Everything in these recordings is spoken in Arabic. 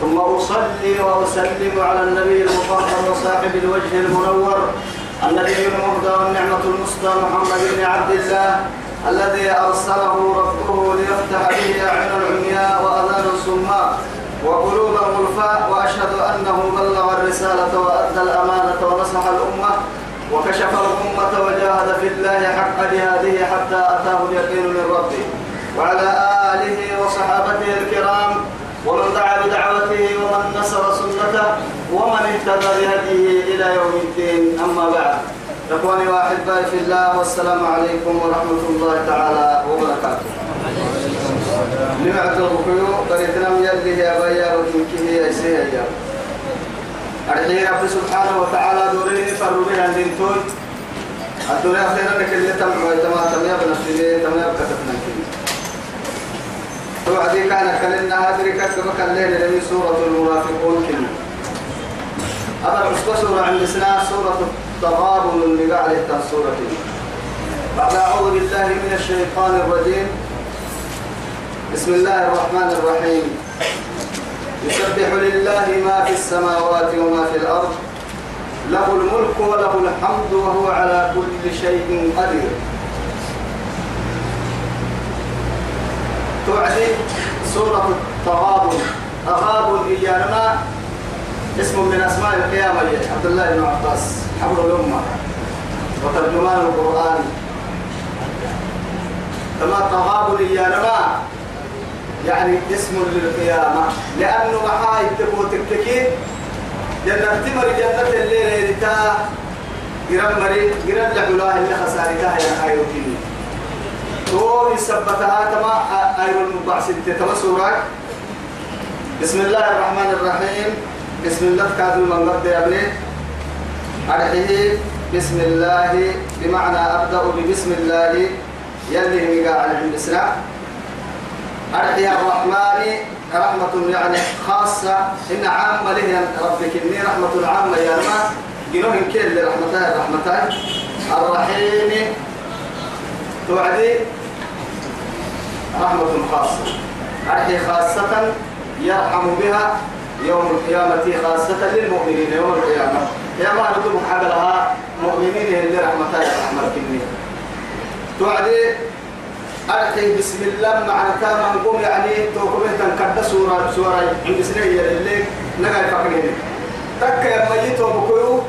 ثم أصلي وأسلم على النبي المطهر وصاحب الوجه المنور النبي المهدى والنعمة المسدى محمد بن عبد الله الذي أرسله ربه ليفتح به أعين العمياء وأذان الصماء وقلوب الغرفاء وأشهد أنه بلغ الرسالة وأدى الأمانة ونصح الأمة وكشف الأمة وجاهد في الله حق جهاده حتى أتاه اليقين من ربه. وعلى آله وصحابته الكرام ومن دعا بدعوته ومن نصر سنته ومن اهتدى بهديه إلى يوم الدين. أما بعد إخواني وأحبائي في الله والسلام عليكم ورحمة الله تعالى وبركاته. لمعت الركيو بريتنا يلي يا بيا وكيكي يا سيا يا أرحي رب سبحانه وتعالى دورين فروا بها الدنتون الدنيا خيرا لك اللي تمعوا تمام تمام بنفسي تمام كتبنا كده توعدي كان كلنا هذه كتب كلنا لمن سورة المنافقون كنا هذا العصبة سورة عند سنة سورة التغابن اللي قاعد سورة. بعد أعوذ بالله من الشيطان الرجيم. بسم الله الرحمن الرحيم. يسبح لله ما في السماوات وما في الأرض. له الملك وله الحمد وهو على كل شيء قدير. توعدي سورة التغابن. تغابن إيانا اسم من أسماء القيامة عبد الله بن عباس. حبر الأمة. وترجمان القرآن. كما تغابن إيانا يعني اسم للقيامة. لأنه محاي تبو تكتكي جنة تمر جنة الليل رتا قرم مري قرم لحلاه اللي خسارتها يا كني تو يثبتها تما أير المبعث تما سورة بسم الله الرحمن الرحيم. بسم الله كادو من قد يا ابني. أرحيه. بسم الله. بمعنى أبدأ ببسم الله. يلي مقاع عند الإسلام. أرحيه الرحمن. رحمة يعني خاصة. إن عامة له ربك. إني رحمة عامة يا ما جنوه كل رحمتها رحمتها الرحيم. توعدي. رحمة خاصة. أرحي خاصة يرحم بها يوم القيامة خاصة للمؤمنين يوم القيامة. يا ما نطلب حبلها مؤمنين اللي رحمتها رحمة كني. توعدي أرحي بسم الله معناتها من قوم يعني توكم تنكد سورة سورة عند سنة اللي نقل فقرين تك يا ميت وبكيو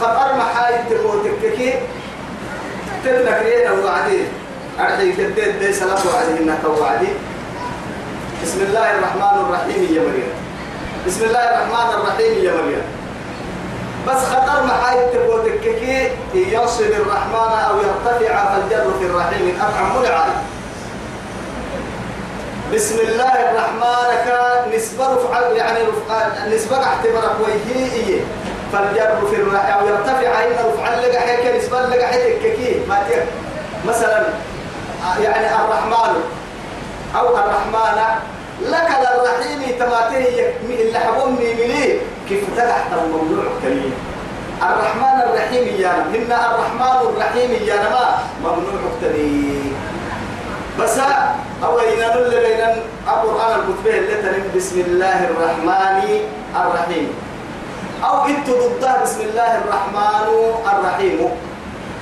خطر محايد تقول تككي تتنكرين وعدي أرحي كدد دي سلام وعدي إنها توعدي بسم الله الرحمن الرحيم يا مريم. بسم الله الرحمن الرحيم يا مريم. بس خطر محايد تقول تككي يصل الرحمن أو يرتفع فالجر في الرحيم. أفعم ملعب بسم الله الرحمن كان نسبة رفع يعني رفع نسبة اعتبرك ويهي فالجر في الرحيم أو يرتفع أين رفع لك هيك نسبة هيك كي ما مثلا يعني الرحمن أو الرحمن لك الرحيم تماته اللي حبوني مني. كيف تحت الموضوع كريم الرحمن الرحيم يا إن الرحمن الرحيم يا ما ممنوع كريم بس أو إن نل بين القرآن الكتبه اللي بسم الله الرحمن الرحيم. أو إنت ضده بسم الله الرحمن الرحيم.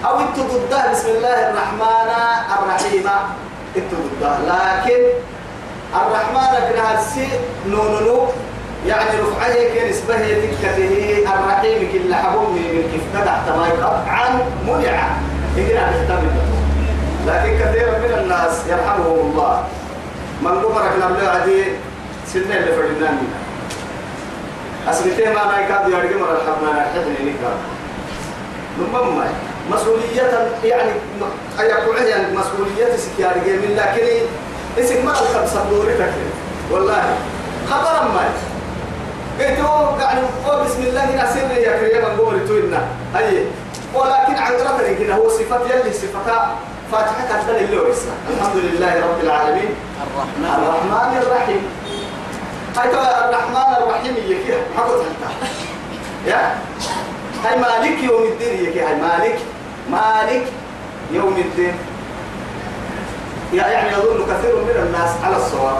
أو ضده بسم الله الرحمن الرحيم. ضده لكن الرحمن كناسي نونو يعني رفعه كنسبة تكته الرحيم كل حبوب من كيف تدع تماي قطعا منع. يقرأ نحتمل لكن كثير من الناس يرحمهم الله. من قمرك نبلغ عدي. سنة اللي فردنا منها أسمتين ما أنا يكاد مرة الحمد حدني نكاد نمم مسؤولية يعني أيكون يعني مسؤولية سكياري من لكن اسم ما الخمسة دوري والله خطر ما. قلت يعني بسم الله نسير يا كريم نقول توينا. أي. ولكن عن ربنا كده هو صفات يلي صفتها فاتحة تدل اللي الحمد لله رب العالمين. الرحمن الرحيم. هاي ترى الرحمن الرحيم يكي ما انت يا. هاي مالك يوم الدين يكي هاي مالك. مالك يوم الدين. يعني يظن كثير من الناس على الصواب.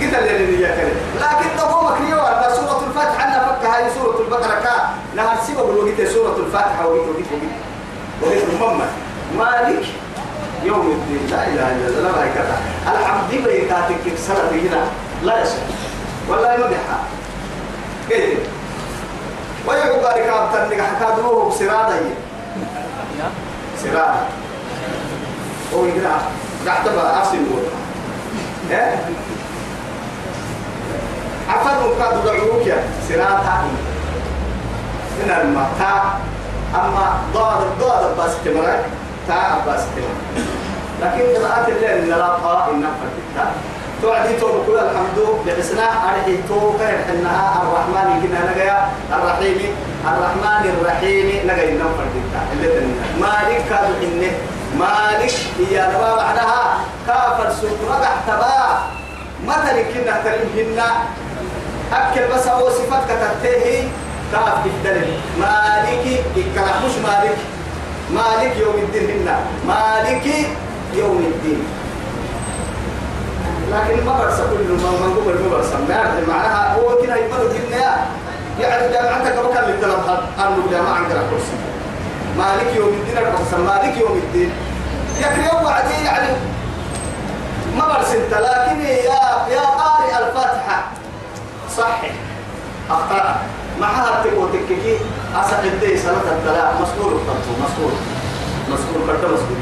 قلت اللي هي كده لكن تقوم كريو على سورة الفاتحة أنا فك هاي سورة البقرة كا نهار سيبا بلو قلت سورة الفاتحة وقلت وقلت وقلت وقلت محمد مالك يوم الدين. لا إله إلا الله لا كذا العبد بيكاتك سنة هنا لا يصح ولا يمدحها كيف ويعقوب ذلك أبتن حكادوه بسرادة. سرادة هو يقرأ قاعد بقى أصل إيه عفر كاد دعوك يا سرادة من المتا أما ضاد ضاد بس تمرك تا بس تمرك. لكن قراءة الليل لا قراءة النفر توعدي تو بقول الحمد لحسنا أرحي تو كهر إنها الرحمن كنا نجيا الرحيم الرحمن الرحيم. نجي نفر دكتا اللي تنين. مالك كادو إنه مالك هي نبا بعدها. كافر سكرة تبا. مثل كنا تريهن أكل بس هو صفات كتبته. كاف الدليل مالك إكلا مش مالك. مالك يوم الدين مالك يوم الدين. لكن ما برسى كل ما ما نقول ما برسى معناها هو كنا يمر الدنيا يعني جامعتك بكر للثلاث أنو جامعة عندنا كرسي. مالك يوم الدين الرسول مالك يوم الدين. يكري وعدي يعني ما برسى أنت لكن يا يا قارئ الفاتحة. صحح أخطأ. معها تقول تككي. أسأل الدي سنة الدلاء مسؤول الطرف مسؤول مسؤول كرت مسؤول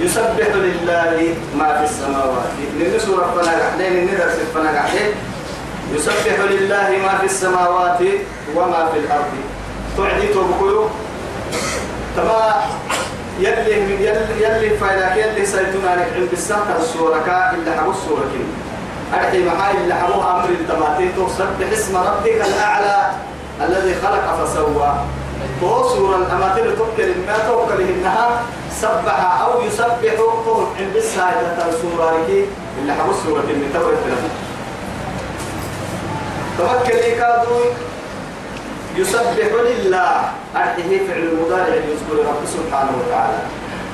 يسبح لله ما في السماوات. لأن سورة فنا قاعدين الندرس فنا قاعدين يسبح لله ما في السماوات وما في الأرض. تعدي تبقلوا تما يلي من يلي يلي يلي سيتنا لك عند السهر السورة إلا حبو السورة كن أرحي معاي إلا حبوها أمر التماتين. تسبح اسم ربك الأعلى الذي خلق فسوى. هو سورة الأماثل تذكر ما توكل إنها سبح أو يسبح طول عند الساعة سورة ركي اللي حبو السورة من تبر التلفون توكل كادو يسبح لله. أرحيه فعل المضارع يذكر رب سبحانه وتعالى.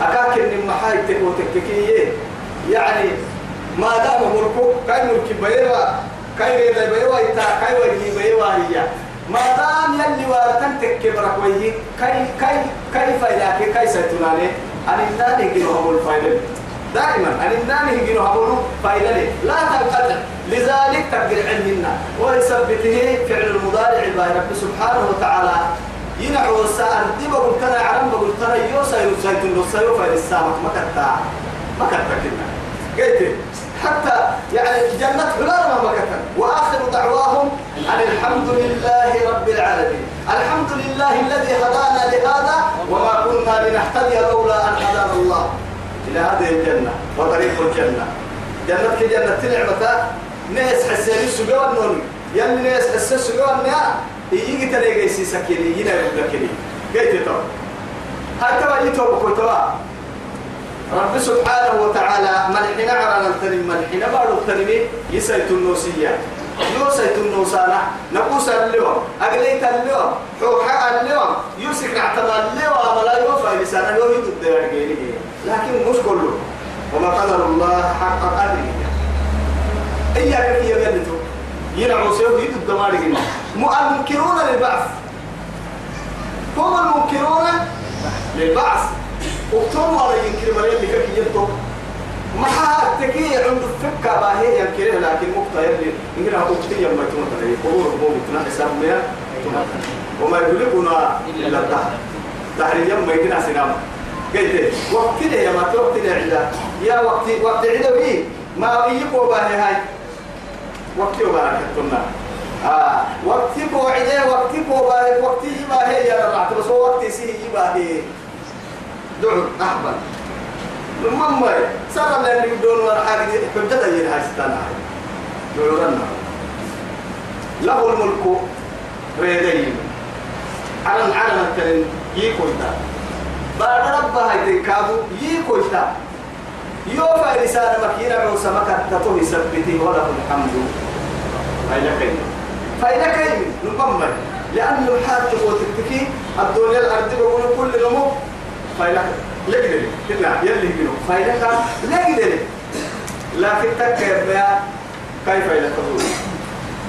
أكاك إن محاي تكو تككية. يعني ما دام ملكو كاي ملك بيوا كاي ريلا بيوا إتا كاي وجهي بيوا هي. ما دام يلي وارتن تكبرك ويه كاي كاي كاي فايداك كاي سيتناني أن الناني جنو هم الفايدة دائما أن الناني جنو هم الفايدة لا تنقطع. لذلك تقدر علمنا. ويثبته فعل المضارع باي رب سبحانه وتعالى. ينعو السائر دي بقول كنا عرم بقول كنا يوسا يوسا يوسا يوسا السامك ما كتا ما كتا كنا. قلت حتى يعني جنة حلال ما وآخر دعواهم أن الحمد لله رب العالمين. الحمد لله الذي هدانا لهذا وما كنا لنهتدي لولا أن هدانا الله. إلى هذه الجنة وطريق الجنة. جنة كجنة نعمة. ناس حسين السجوا النون يلي ناس حسين السجوا النيا يجي تلاقي سكيني ينا يبدا كني قلت تو حتى ما يتوب كتوا رب سبحانه وتعالى ملحنا عرنا التنم ملحنا بارو التنمي يسيت النوسية يوسيت النوسانة نقوس اليوم أقليت اليوم حوحاء اليوم يوسك نعتبر اليوم ولا يوفى لسانا يوهد الدار لكن مش كله. وما قدر الله حق قدره. إياك في يمنتو ينعو سيوه يدو الدمار قلنا المنكرون للبعث. هم المنكرون للبعث. وقتهم على ينكر مريم لك ينتو ما تكي عند الفكة باهي ينكره لكن مقطع يلي إننا قلتي يوم يتمت لي قبور قبور يتنا حساب ميا وما يقولكنا إلا الدهر. تحرير يوم يتنا سنام قلت وقت لي يا ما توقت لي عدا يا وقت وقت عدا بي. ما يقوى باهي هاي. وقت وبركتنا آه وقت بوعده وقت بوعده وقت يبا هي يا رب. بس وقت سي يبا هي دعو أحبا المهم سر بدون ولا حاجة. حجة هي هاي ستانا دعو لنا. له الملك ريدين. على على التنين يكويتا بعد ربها يتكادو يكويتا يوفى لسان مكينة عوسى مكة تطوه سبته وله الحمد. فإلى كيم فإلى كيم نقمر لأن الحال تقول تكتكي الدنيا الأرض بقول كل نمو. فإلى لقدر كنا يلي فإلى كان لقدر لكن تكيب كيف إلى تقول؟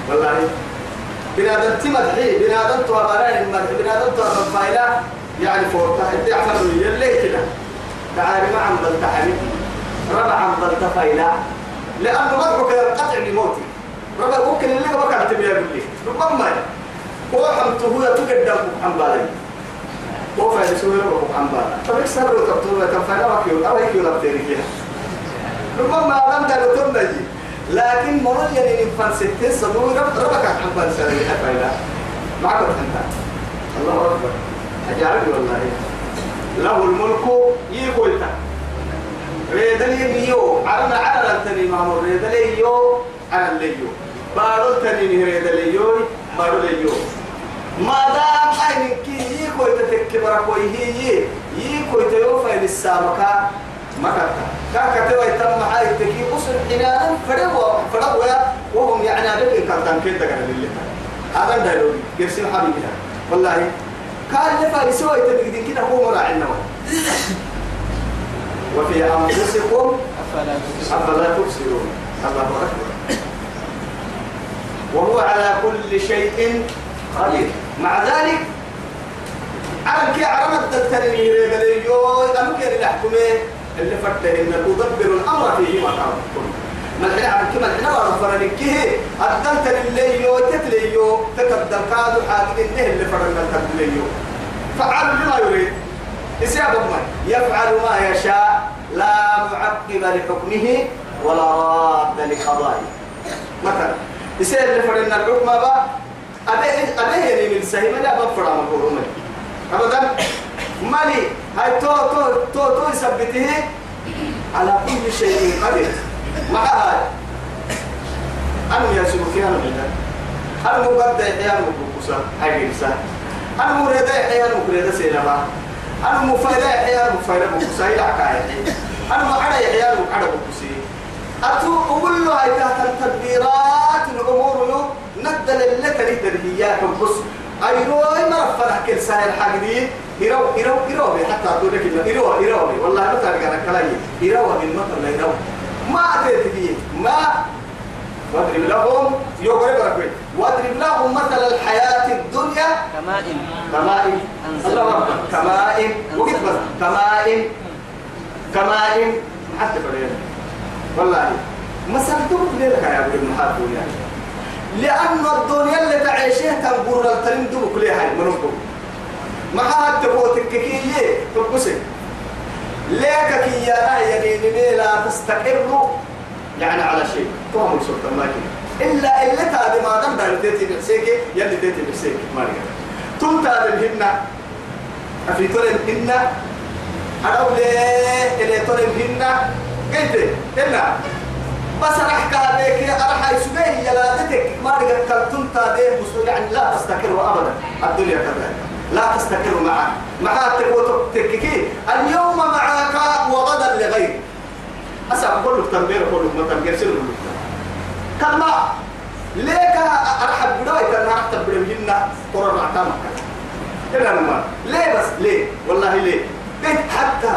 والله. بنادم تمدحي بنادم توابرين المدح بنادم توابر فايلة. يعني فورتا انت عفر يلي كده. تعالي ما عم بلتحني ربع عم بلتفايلة لأنه مدحك القطع لموتي ربع ممكن اللي كانت بيا باللي ربما. هو حمته هو تقدم عن بالي. هو فايل سوى ربع عن بالي طب إيش سبب تبتوه تنفعنا ما كيو أو هيك يلا بتيري فيها ربما لم تلتم نجي لكن مرة يعني نفن ستين صدور رب ربك عن بال سنة فايدة معك أنت الله أكبر أجعلني والله له الملك يقول ريدلي نيو عرنا على التني مامور ريدلي يو على الليو بارو التني ريدلي يو بارو ليو ما دام عينك يكوي تتكبر كوي هي يكوي تيوفى للسامكة مكتا كاكا توا يتم هاي التكي أسر حنانا فروا فروا وهم يعني لك كان كنت كان لله هذا الدليل يرسل حبيبنا والله كان نفع يسوي تبقدين كده هو مراعي وفي أنفسكم أفلا تبصرون الله أكبر وهو على كل شيء قدير مع ذلك كي عرمت التنمير يقول أنا كي نحكمه اللي فرته إن تدبر الأمر فيه ما تعرفون الحين عن كما الحين ورا فرنكيه أدلت لليو تتليو تقدم كادو حاجة إنه اللي فرنا تتليو فعل لما يريد. إسياب ما يفعل ما يشاء. لا معقب لحكمه ولا راد لقضائه. مثلا إسياب اللي فرنا الحكم با أبيه أبيه من سهيم لا بفرع مقولهم أبدا؟ مالي؟ هاي تو تو تو تو يثبته على كل شيء قدير. مع هاي. أنا يا أنا بينا أنا مقدر يحيى مبوكسا هاي كيسا أنا مريد يحيى مريد سينما؟ أنا مفايد يحيى مفايد بوكسا إلى كايحي أنا معنا يحيى مقعد بوكسي أتو أقول له هاي تحت التدبيرات الأمور ندل اللي تريد هي بس أيروي ما رفنا كل سائر حق دي. إيرو إيرو إيرو حتى أقول لك إنه إيرو إيرو والله ما تعرف أنا كلاي إيرو بالمطر لا إيرو ما أدري ما وأضرب لهم يقول لك وأضرب لهم مثل الحياة الدنيا. كمائن. كمائن. الله أكبر. كمائن. وقت بس كمائن. كمائن. حتى فريق والله. مثلا تقول لك يا ابن المحاط يعني. لأن الدنيا اللي تعيشها تنقر التلم دوك ليها منكم ما حد تقول تككية تبصي ليك كي يا يعني لا تستقر يعني على شيء. فهم سلطان ما إلا إلا تادي ما دام دار تيتي بحسيك يلي تيتي بحسيك ما رجع تم تادي الهنا أفي تولم هنا أنا ليه اللي تولم هنا قلت هنا بس راح كهذيك يا راح لا تتك ما رجع كلتم تادي يعني لا تستقر أبدا. الدنيا كذلك لا تستقر معه معها تقول تككي اليوم معك وغدا لغيرك. أسأل كل تنبير كل ما تنبير سر كما ليك أرحب بداية أنا أرحب بداية قرر عتامك ما ليه بس؟ ليه؟ والله ليه؟ بيت حتى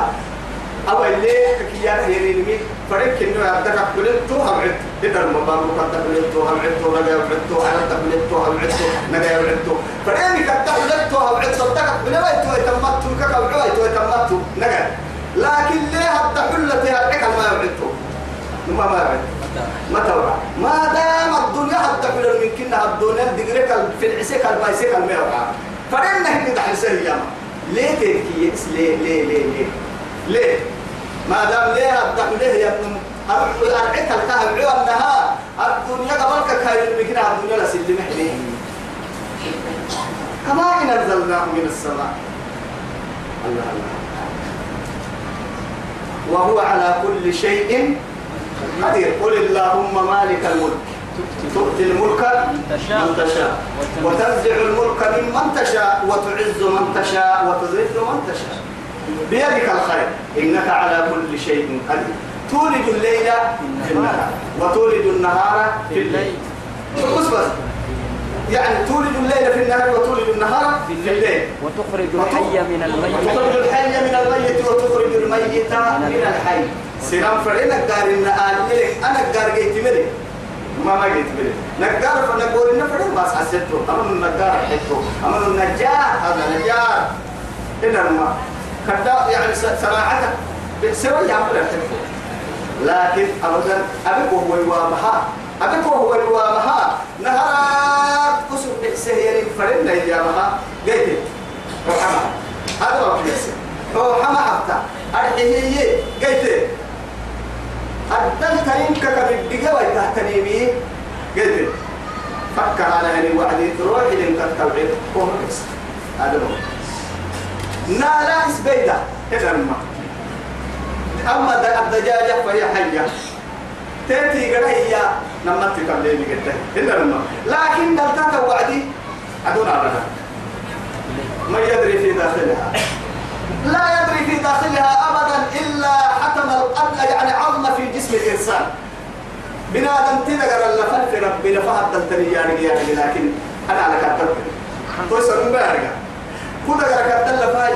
أو اللي كيانا يريني فريق إنه يبدأ قلت هم عد إذا المبارك قد قلت هم عد نجا عد أنا قلت هم عد نجا عد فريق قد قلت هم عد صدق بلا تو يتمت كك وعي تو يتمت نجا. لكن ليه حتى حلة العقل ما يعدته ما ما يعد ما توعى ما دام الدنيا حتى حلة من كنا الدنيا دقرك في العسك البايسك الميوعى فريق نحن دحل سيما ليه تركي ليه ليه ليه ليه؟ ليه؟ ما دام ليه الدم ليه يا ابن أرعيت الكهف عيو النهار. الدنيا قبلك كاين بكنا الدنيا سلم حليه كما إن أنزلناه من السماء. الله الله. وهو على كل شيء قدير. قل اللهم مالك الملك. تؤتي الملك من تشاء. من تشاء. وتنزع الملك ممن تشاء. وتعز من تشاء. وتذل من تشاء. بيدك الخير. إنك على كل شيء قدير. تولد الليل في النهار وتولد النهار في الليل. بس بس. يعني تولد الليل في النهار وتولد النهار في الليل. وتخرج الحي من الميت. وتخرج الحي من الميت وتخرج الميت من الحي. سلام فرينا قال إن آلك أنا قال جيت ملك ما ما جيت ملك نقار فنقول إن فرينا ما حسيته أما النقار حكوا أما النجار هذا نجار. إن ما كذا يعني سماعتك بتسوي يعمل الحكوا لكن أبدا أبيك وهو يوامها أبيك وهو يوامها نهارات كسر بحسه فرينا يوامها جيت روحما. هذا في يسير روحما حتى أرحيه قلت أدل تريم كبدقة ويتهتني بي قلت فكر على هني وعدي. تروح لين تتوعد هو بس هذا هو. نالا إسبيدا إذا ما أما؟ الدجاجة فهي حية. تأتي قرية لما تكلمني قلت إلا ما لكن دلتا وعدي أدون أبدا ما يدري في داخلها. لا يدري في داخلها ابدا إلا حتم القتل يعني عظم في جسم الإنسان. بنادم تنقر اللفل في ربنا فهد التني يعني لكن أنا على كتر توصل مبارك. كودا قال كتر لفاي.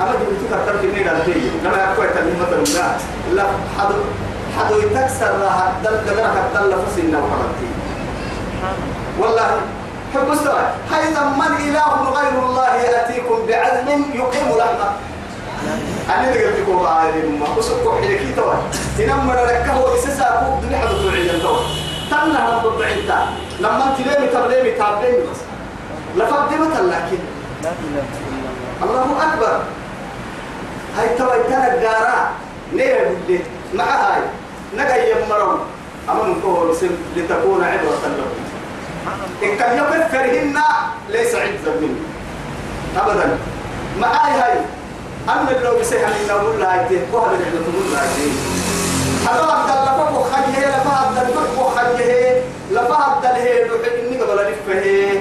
أما جبت كتر نيجا تيجي لما يقوى تني مثلا لا لا حد حد يتكسر راح دل قدر كتر لفسنا وحرتي والله حب مستوى. حيث من إله غير الله يأتيكم بعزم يقيم لحمه. أنا اللي قلت لكم عالم ما أسوق حيلك توا. إنما ركه إسسا أبوك دنيا حد تعيين توا. تنا هم ببعيدا لما تبليمي تابليمي بس. لفظ مثلا لكن لا إله إلا الله. الله أكبر. هاي توا إتنا الجارة نير بدي مع هاي. نجا يمرون أما نقول سم لتكون عبرة لكم إن كان يكفرهن ليس عزا مني أبدا. معاي هاي. أما لو بسيحة من نقول لها اللي تقول لها يتيه هذا عبد الله فوق خجيه لفا عبد الله خجيه لفا عبد الله لوحي إني قبل لفه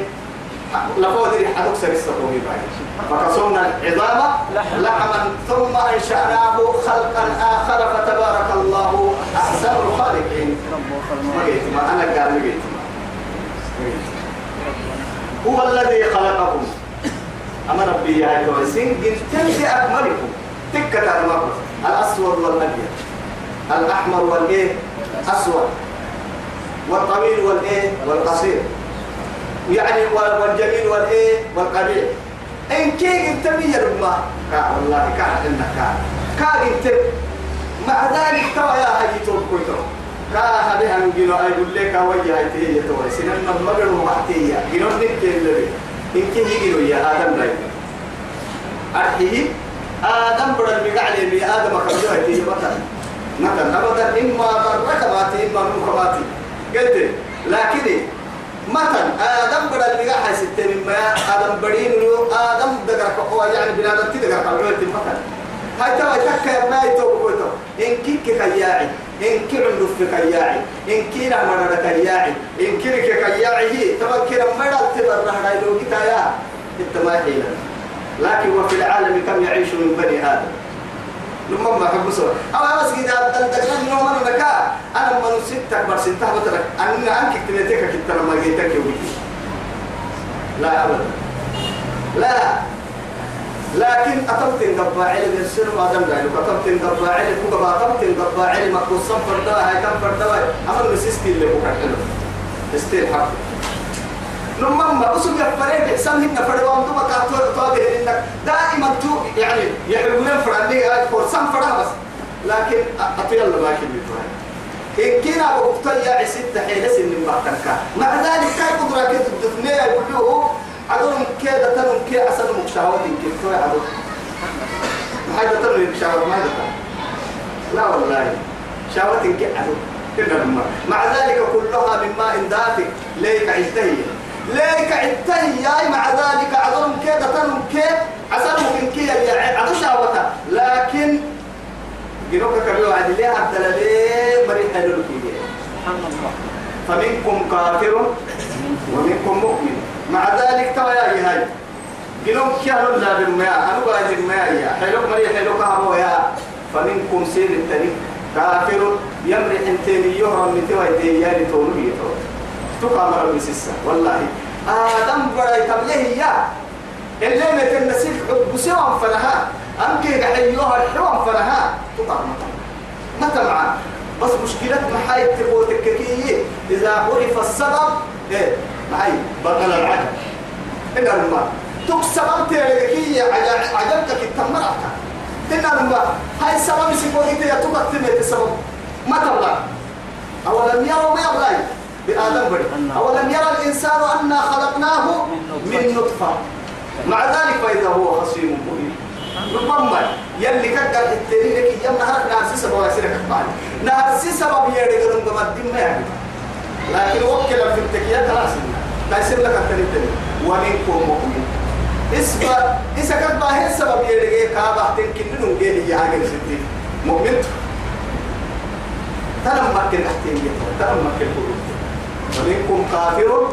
سرسة قومي باي فكسونا العظام لحما ثم أنشأناه خلقا آخر فتبارك الله أحسن الخالقين. ما ما أنا قال ما هو الذي خلقكم. أما ربي يا توسين قلت أكملكم. تكة المرة الأسود والأبيض. الأحمر والإيه؟ أسود والطويل والإيه؟ والقصير. يعني وال- والجميل والإيه؟ والقبيح. إن كي قلت لي يا رب كا والله كا إنك كا. كا قلت مع ذلك ترى يا هاي توكويتو كا هذه هنجيلو أي يقول لك ويا هاي تيجي توي سنن المجر وحتيجي جنون نكتين لبي إن كي يجيلو يا آدم راي أرحيه. آدم بدل بقعلي بي. آدم كمجو هاي تيجي مثلا مثلا أبدا إما برك باتي إما نوك باتي قلت. لكن مثلا آدم بدل بقع هاي ستين ما آدم بدين له آدم دقرك هو يعني بنادم تدقرك على مثلا هاي توا تكا ما يتوقفوا إن كيك كياعي إن كي عندو في كياعي إن كي نعمل كياعي إن كي كياعي هي توا كي ما تبر رهنا لو كتايا أنت ما لكن وفي العالم كم يعيش من بني آدم؟ لما ما حب سوا أما بس كده دلدقنا من يوم أنا كا أنا من ستة بر ستة بترك أنا أنك تنتك كنت لما جيتك يومي لا أبدا. لا. لكن أتمت انقباعي للسر ما دم ذلك أتمت انقباعي لكوكا ما أتمت انقباعي مقصود صفر دواء هاي كم فردواء أما نسيستي اللي حلو. استيل حق لما ما أسوك يفرين بحسن هنا فردوا أمدو بكا توابه إنك دائما تو يعني يحبون فرني هاي فرسان فرها بس. لكن أطيل الله ما كنت إن كنا بقتل يا عسيد حيلة سن بعتنك مع ذلك كيف قدرة كده الدفنية يقولوا عدون كده تنم كي أسد مكشاوات يمكن كوي عدون هذا تنم مكشاوات ما هذا لا والله. شاوات كي كده مع ذلك كلها من ماء دافئ ليك عدتهي ليك عدتهي ياي مع ذلك عدون كده تنم كي عسد ممكن كي عدو شاوتها لكن جنوك كبير عدي ليه عبد الله مريح حلو سبحان الله. فمنكم كافر ومنكم مؤمن. مع ذلك ترى يا هاي قلوم كيانو لا بالماء أنا قاعد الماء يا. حلوك مري حلوك هو يا. فمنكم سيد التاني كافر يمرح انتني يهرم من توا يديالي تونو يتو تقامر بسسة والله. آدم بڑا يتبليه يا. اللي متن نسيف بسوان فنها. أمكي قحيوها الحوان فنها. تقامر متى معاه بس مشكلة محاي تقوتك كي إذا عرف السبب إيه معي. بطل العجب. إن الماء تكسب أنت لكي عجبتك التمرأة إن الماء هاي السبب سيقولي تيا تقتل السبب ما تبلغ. أولم يروا ما يبلغ بآدم بري أولم يرى الإنسان أنا خلقناه من نطفة. مع ذلك فإذا هو خصيم مبين. ربما يلي كقل التاني لك يوم نهار نارسي سبب ويسيرك أكبر نارسي سبب يدي قرن بمدين ما يعني. لكن وكل في التكيات راسنا تيسير لك التاني ومنكم مؤمن. اسبا إذا كان باهي السبب يدي كابا تنكن ننو جيني يا عجل ستين. مؤمن. تلم مكن تحتين تلم مكن ومنكم كافر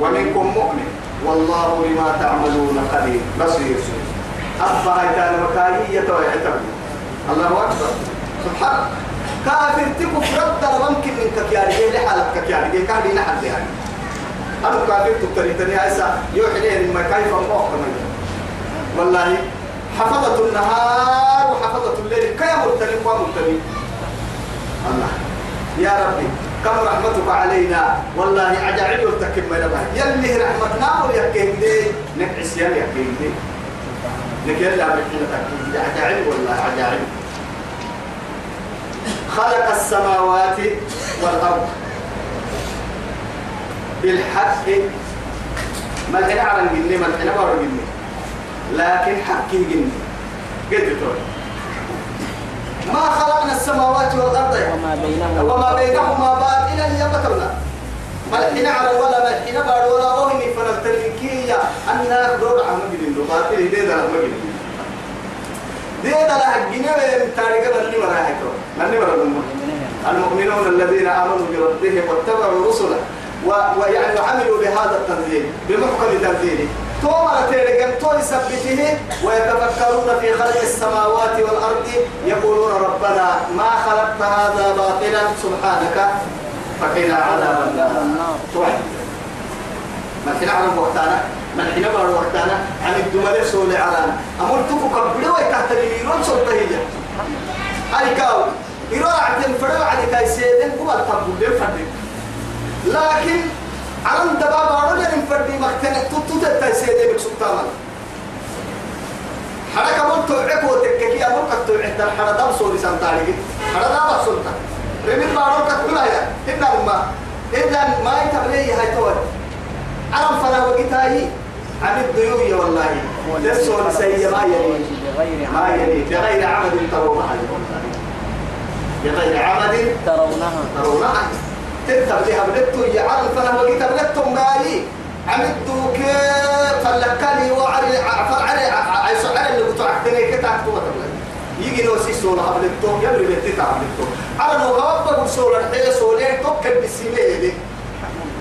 ومنكم مؤمن. والله بما تعملون خبير. بصير أبا هيتان مكاهية ويعتبر الله أكبر. سبحان. كافر تكف رد ممكن من كياري لحالك كياري كان لنا حد يعني. أنا كافر تكتريتني هسا يوحي لي ما كيف موقع والله حفظة النهار وحفظة الليل. كيا مرتني ومرتني الله. يا ربي. كم رحمتك علينا؟ والله عجائب يرتكب من الله يلي رحمتنا ويكيم دي نكعس يلي يكيم دي نكيل لا بحنا تكيم عجائب والله عجائب خلق السماوات والأرض بالحق. ما الحين الجنة ما الحين الجنة لكن حقه جنة قد تقول ما خلقنا السماوات والأرض وما بينهما. وما بينهما باطلا يبتلنا ما الحين على ولا ما الحين بارو ولا وهمي فنبتلكية أن دور عم جدين باطل دي ده لما جدين دي لا الجنة تاريخ بني مراهيكو بني مراهيكو المؤمنون الذين آمنوا بربهم واتبعوا رسله ويعني وعملوا بهذا التنزيل بمحكم تنزيله تومر تيرجم تو يثبته ويتفكرون في خلق السماوات والأرض يقولون ربنا ما خلقت هذا باطلا سبحانك فقنا عذاب النار. توحد. ما حين على وقتنا ما حين بار وقتنا عن الدمال سول على أمر تكو كبلوا تحت اليمين سلطة هاي كاو. يروح عند على كايسيدن قبل تبول فرد لكن على دبابة رجل فرد مكتنة تطوت التايسيدن بسلطان حركة من توعك وتككي أمرك توعك الحرة دم سوري سنتاريك حرة دم سلطان رمي بارك كلها يا. إن ما إذا ما يتبلي هاي تود عرم فلا وقتاي. عن الديوية والله. تسول سيء ما يلي. ما يلي. بغير عمد ترونها. بغير عمد ترونها ترونها. تكتب لها يا عرم فلا وقت بلتو مالي. عمدتو كيف؟ فلكني علي عيسو علي اللي قطع احتني كتا اكتوة يجي نوسي سولا بلتو يلي بلتتا بلتو على نو غوابا سولا الحية سولين توكل بالسيمية دي.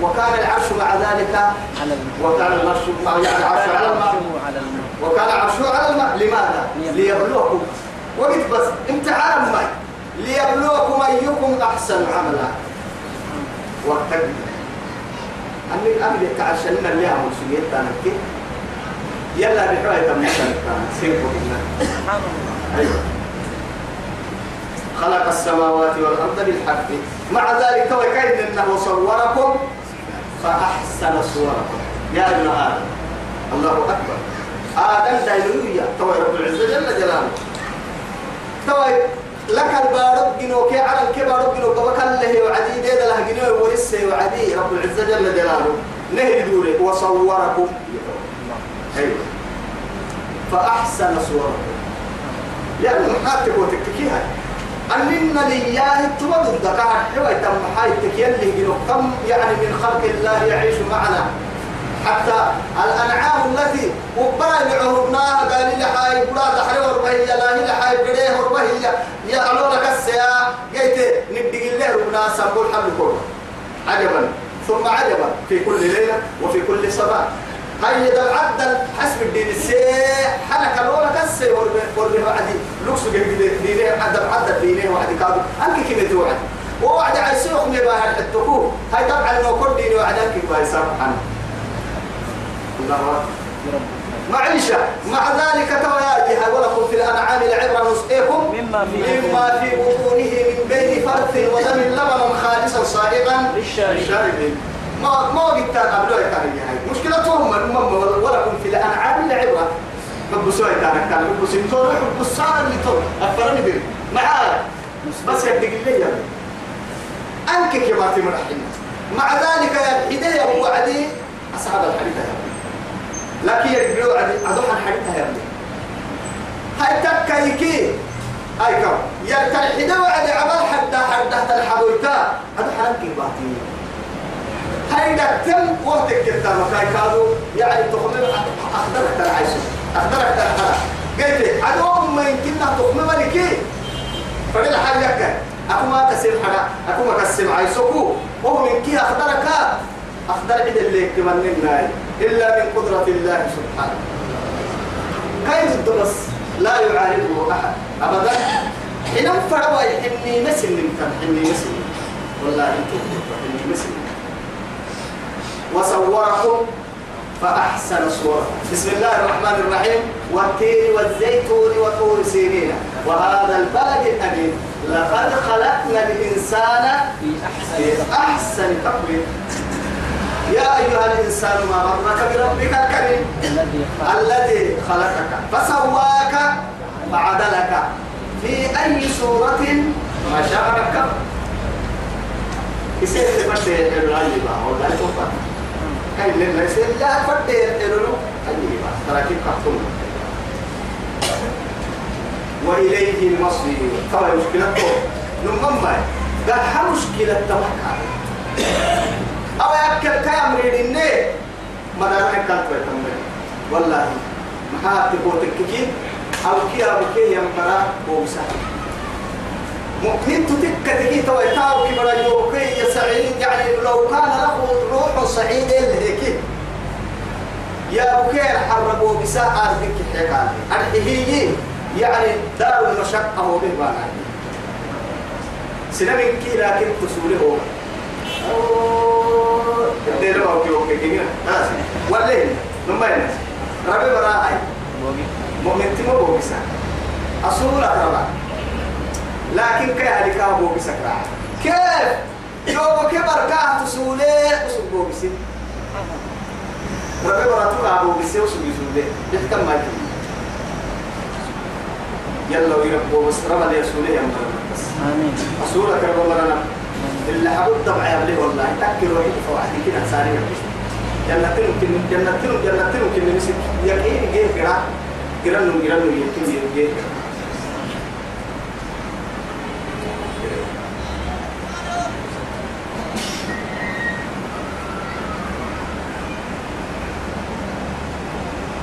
وكان العرش مع ذلك وكان العرش مع يعني عرشه على الماء. وكان عرشه على الماء. لماذا؟ ليبلوكم. وقت بس امتحان الماء ليبلوكم أيكم أحسن عملا. وقتك. أمي أمي تعشلنا اللي هم سجيت تانك يلا بحوي تمشي سيبوا سبحان الله أيوه. خلق السماوات والأرض بالحق. مع ذلك وكيد أنه صوركم فأحسن صوركم. يا ابن آدم. الله أكبر. آدم دايلويا توي رب العزة جل جلاله. توي. لك البارد جنوك على الكبار جنوك وكان له وعدي ديد له جنوك ورسه وعدي. رب العزة جل جلاله. نهي دوري. وصوركم. أيوه. فأحسن صوركم. يعني محاتك وتككيها أننا لياه تبدو الدكار حوى تم حايتك يلي جنو. كم يعني من خلق الله يعيش معنا. حتى الأنعام التي وبرا لعهرناها قال لي حاي بلا دحري وربهية لا هي حاي بديه وربهية. يا ألو لك السيا جيت نبدي الله ربنا سنقول حل كله. عجبا. ثم عجبا. في كل ليلة وفي كل صباح. هاي ده العدل حسب الدين السيح. حنك الأولى كسي وربه وعدي. لوكس دينه عدل عدل دينه وعدي. كادو أنك كم توعد ووعد عيسوخ مباهر التكو هاي طبعا لو كل دينه وعد أنك أكبر معيشة. مع ذلك تواجه ولكم في الأنعام العبرة نسقيكم. مما في مما في بطونه من بين فرث ودم لبنا خالصا صائغا. للشاربين. ما ما قلت قبل هاي مشكلتهم المهم ولكم في الأنعام العبرة حب سوي كان كان حب سنتور حب الصار اللي تو أفرني بيه معاه بس يدق لي أنك كما في مرحلة مع ذلك يا هداية وعدي أصحاب الحديث يا ابني لكن يقولوا عدي أدوح الحديث يا ابني هاي تكايكي هاي كم؟ يا تلحدا وعدي عمل حتى حتى تلحبويتا أدوح حنكي باتي هاي دكتم وقتك كتا مكاي كادو. يعني تخمم أخدرك تلعيش. أخدرك تلحلا قلت عدو ما يمكن تخمم لكي. فليل حاجك أكو ما تسير حدا أكو ما كسم عيسوكو وهو من كي أخدرك أخدر عيد اللي كمان الناي إلا من قدرة الله سبحانه. كيف الدرس لا يعارضه أحد. أبدا. حين فروا حني مسلم حني مسلم والله أنتم حني مسلم وصوركم فأحسن صوركم بسم الله الرحمن الرحيم. والتين والزيتون وطور سينين. وهذا البلد الأمين. لقد خلقنا الإنسان في أحسن تقويم. يا أيها الإنسان ما غرك بربك الكريم؟ الذي خلق الذي خلقك. فسواك فعدلك. في أي صورة ما شاء ركب يصير الرأي بقى والله توفى كاي لنا يصير لا الرأي أيوة تراكيب كحكم وإليه المصير. طبعا مشكلته نمم ده مشكلة توقع أو يأكل كام ريدني ما دارنا كانت بيتمرين والله ما تبغى تككي أو كي أو كي يمبرا بوسا ممكن تتك تكي توي تاو كي بلا يوكي يا سعيد يعني لو كان له روح سعيد هيك يا بكير حربوا بساء أرضك حكاية الحهيجي يعني دار المشقة هو به بانا سنة من كي لكن تسوله هو الدير ما أوكي أوكي كينا خلاص والليل لما ينس ربي بوجي مؤمن تمو بوكسا أصول أقربا لكن كي هلك أبو بسكرا كيف يوم كبر كاه تسولي أصول بوكسي ربي براء أبو بسي أصول يسولي يحكم ما يجي يلا ويربو بس رمى لي يسولي يا بس آمين أصول أقربا لنا اللي حبوب طبعا يبلي والله تأكل وحيد فواحد كده ساري جنة ممكن جنة جنة ممكن نمسك يقين جيه كده جرانو جرانو يمكن جيه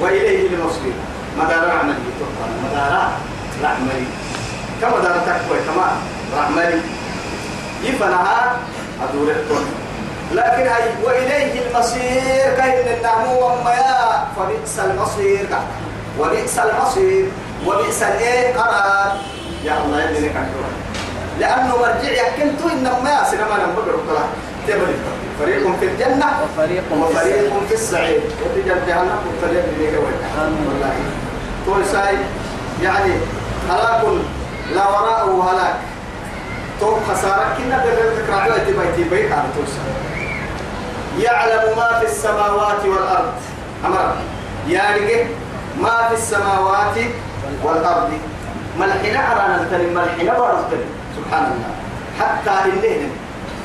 وإليه المصير. مدار عملي تقال مدار رحملي كما دار تكوي؟ كما رحملي يفنها أدورتكم. لكن هاي وإليه المصير كاين النعمو وما يا فبئس المصير. وبئس المصير. وبئس الإيه؟ قرار. يا الله يدري كان لأنه مرجع يكنتو إنما يا سينما نمبر تبري فريق في الجنة وفريق في وفريق في السعير وتجد جهنم وفريق في. والله. طول ساي يعني هلاك لا وراءه هلاك. تو خسارة كنا بغيرتك راعي بيتي بيت على توسع يعلم ما في السماوات والأرض. أمر. يا رجل ما في السماوات والأرض. ملحنا أرانا الكلمة ملحنا ورزقنا سبحان الله. حتى إنهم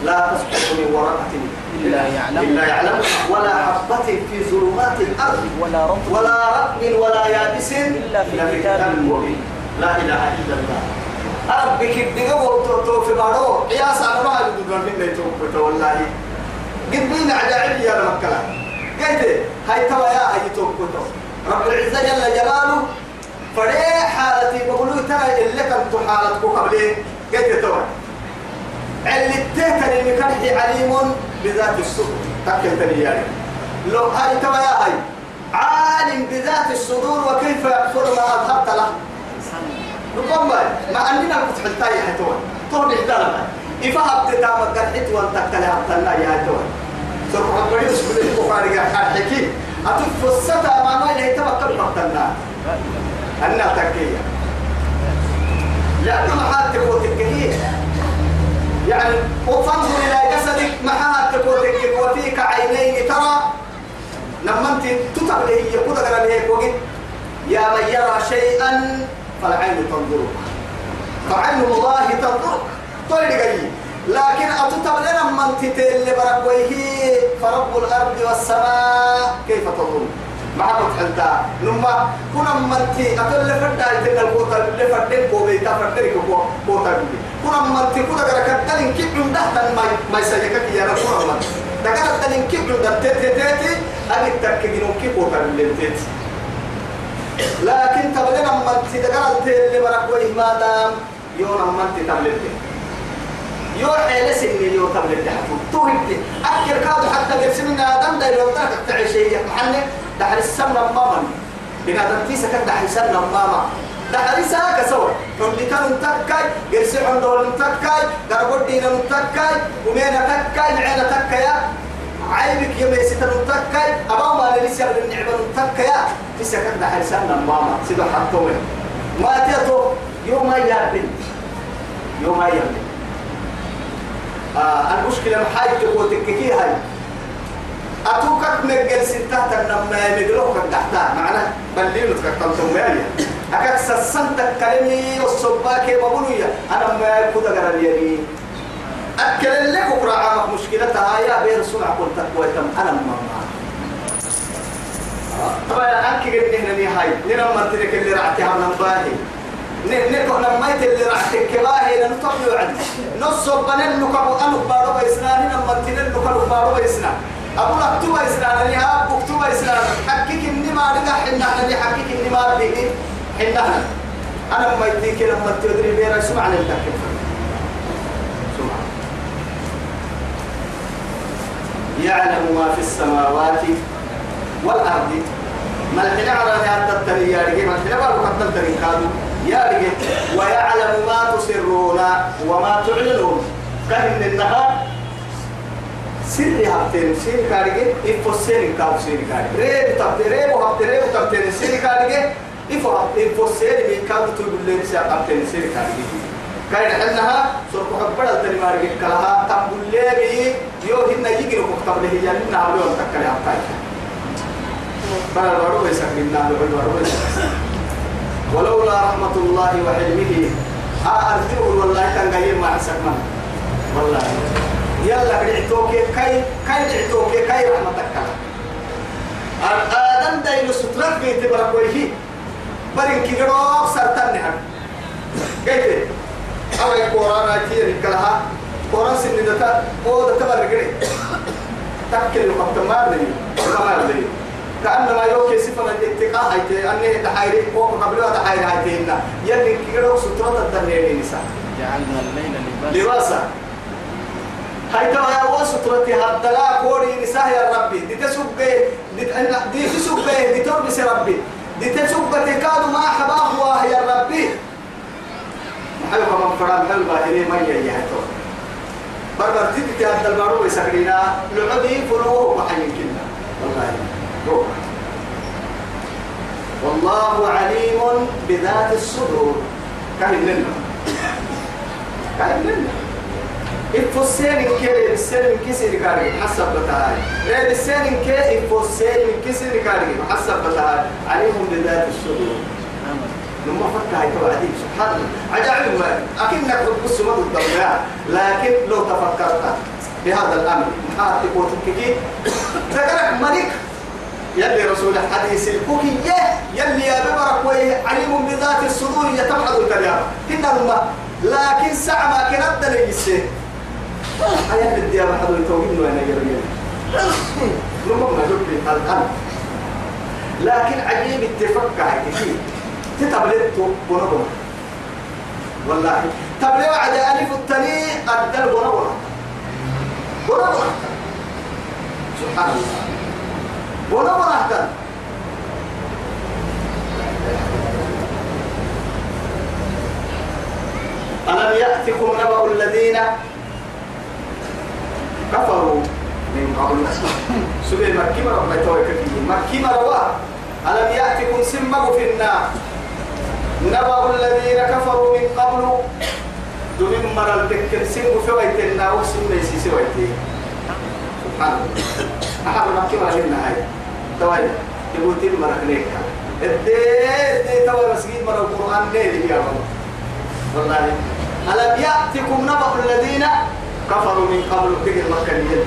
لا تسقط من ورقة إلا يعلم. إلا يعلم. ولا حبة في ظلمات الأرض. ولا رب ولا رطب ولا يابس إلا في كتاب مبين. لا إله إلا الله. ربك الدقوا تو في بارو. يا سلام ما يدور من بيتو والله. قد بين عجائب يا مكلا قلت هاي توا يا هاي تو رب العزة جل جلاله فري حالتي بقولوا ترى اللي كنت حالتك قبلي. قلت توا. اللي تهتني مكرح عليم بذات الصدور. تكلتني يعني لو هاي تبا يا هاي. عالم بذات الصدور وكيف يكفر ما أظهرت له. ربما ما عندنا الفتح التاي حتوان طول إحدانا إفهم تتام الدرحت وانتكتلي عبتنا يا حتوان سرق ربنا يسبب البخاري قاعد حكي. أتف الستا ما ما توكل مقتلنا أنا تكية لأنه محال تقول تكيه يعني وفنظر إلى جسدك محال تقول تكيه وفيك عينين ترى. لما أنت تتبع هي يقول وقت. يا من يرى شيئا فالعين تنظر. فعين الله تنظر. طيب قليل لكن أتتبع لنا من تتل بركويه فرب الأرض والسماء. كيف تظن؟ مع متحلتا نما كنا من تي أتل لفتا يتل القوتا لفتن كوبي تفتن كوتا كنا من تي كنا قرأ كتلين من دهتا ما يسجكك يا رسول الله التلين كيف من دهتا تتتي أنك تكينو كيف كوتا للتت لكن تبلنا من تي دقال التل بركويه ما دام يوم تي تبلتي يو حيل سنين يو قبل الدحفو توهبت أكر كادو حتى قرسم من آدم دا يلو ترك تعيشي محل دحر السمنة ماما بنا دمتيسة كان دحر السمنة ماما دحر ساكا سوا اللي كانوا نتكاي قرسي عندهم نتكاي قربوا دينا نتكاي ومينا تكاي. معينا تكايا. عيبك يوم يسيتا نتكاي أبا ما لنسي على النعمة نتكايا لسه كان دحر السمنة ماما سيدو حطوه ما تيتو. يوم يابن يوم يابن آه المشكلة محايد تقول تككي هاي. أتوكك نقل ستة تنمى مقلوك تحتها معنا بلين تكتم تمويا أكاك سسنت كلمي والصباك مبنوية أنا ما يكود أقرأ اليمين أكل لك عامك مشكلتها. يا بير سمع قلت تقوى تم أنا ماما طبعا أنك قد نهنني هاي نرمى تلك اللي رعتها من باهي. نكو نميت اللي راح تكباه لأنه طبيعي عندي نص بنن نكبو أنو بارو بيسنا نما تنن نكبو بارو بيسنا أقول أكتب بيسنا أنا أب أكتب بيسنا حقك إني ما رجع حنا أنا حقك إني ما رجع حنا أنا ما يديك لما تدري بينا سمع لك سمع يعلم ما في السماوات والأرض الحين على هذا الترياري ما الحين بارو قد الترياري يا رجل ويعلم ما تسرون وما تعلنون. كهن النهار سر هبتين سر كارجة إفو سر كاو سر كارجة ريب تبت ريب وهبت ريب تبتين سر كارجة إفو إفو سر من كاو تقول لي سر تبتين سر كارجة كاين حنها سرق حبر التنمار كلها تقول لي يو هن لك كتب له يعني نعمل تكلم يسكن نعمل بارو يسكن ولولا رحمة الله وعلمه أرجو والله غير ما حسكنا والله. يلا قرعتوك كاي كاي قرعتوك كاي رحمتك. آدم دايلو سترك بيت بركويه برين كيرو سرطان نحن قلت أما القرآن كثير كلها قرآن سن دتا أو دتا برقري تكل لقب تمارني تمارني كأنما يوكي صفة الاتقاء هايتي أني تحايري فوق قبلها تحايري هايتي يلي كيرو سترة الدنيا نساء جعلنا الليل لباسا. ترى يا وسطرتي هدلا كوري نساء يا ربي. دي تسوق دي تسوق دي تربس ربي دي تسوق تكاد ما حباه واه يا ربي. محل كمان فرام حل باهري ما يجي هتو. بربر تيجي تهدل البارو يسكرينا لعبي فروه وحين كنا والله. والله عليم بذات الصدور. كان لنا كان لنا الفسين كي السين كسر كاري حسب بتاعي. لا السين كي الفسين كسر كاري حسب بتاعي. عليهم بذات الصدور. لما فكر هاي توعدي سبحان الله. عجائب ما أكنك بتبص ما تضمنها لكن لو تفكرت بهذا الأمر. ما تقول تكيكي. ذكرك ملك. يلي رسول الحديث الكوكي يلي يا ببرك وي عليم بذات الصدور يتبعد الكلام. كنا لما لكن ساعة ما كانت دليل أيام الديابة حدو يتوقين وأنا يرمين لما ما جبت القلب. لكن عجيب اتفق كثير تتبلت بنظم والله تبلي وعد ألف بنا بنا بنا بنا سبحان الله. بنا بنا ألم يأتكم نبأ الذين كفروا من قبل؟ سبيل مكي مرة بيتوي كفيه مكي مرة ألم يأتكم سمه في النار؟ نبأ الذين كفروا من قبل. دون مرة الذكر سمه في ويت النار وسمه يسي سويته سبحان الله. أحد مكي مرة لنا هاي؟ توي يقول تيم مرة ليك الدين توي مسجد مرة القرآن ليه يا والله. ألم يأتكم نبأ الذين كفروا من قبل؟ تجد مكة اليد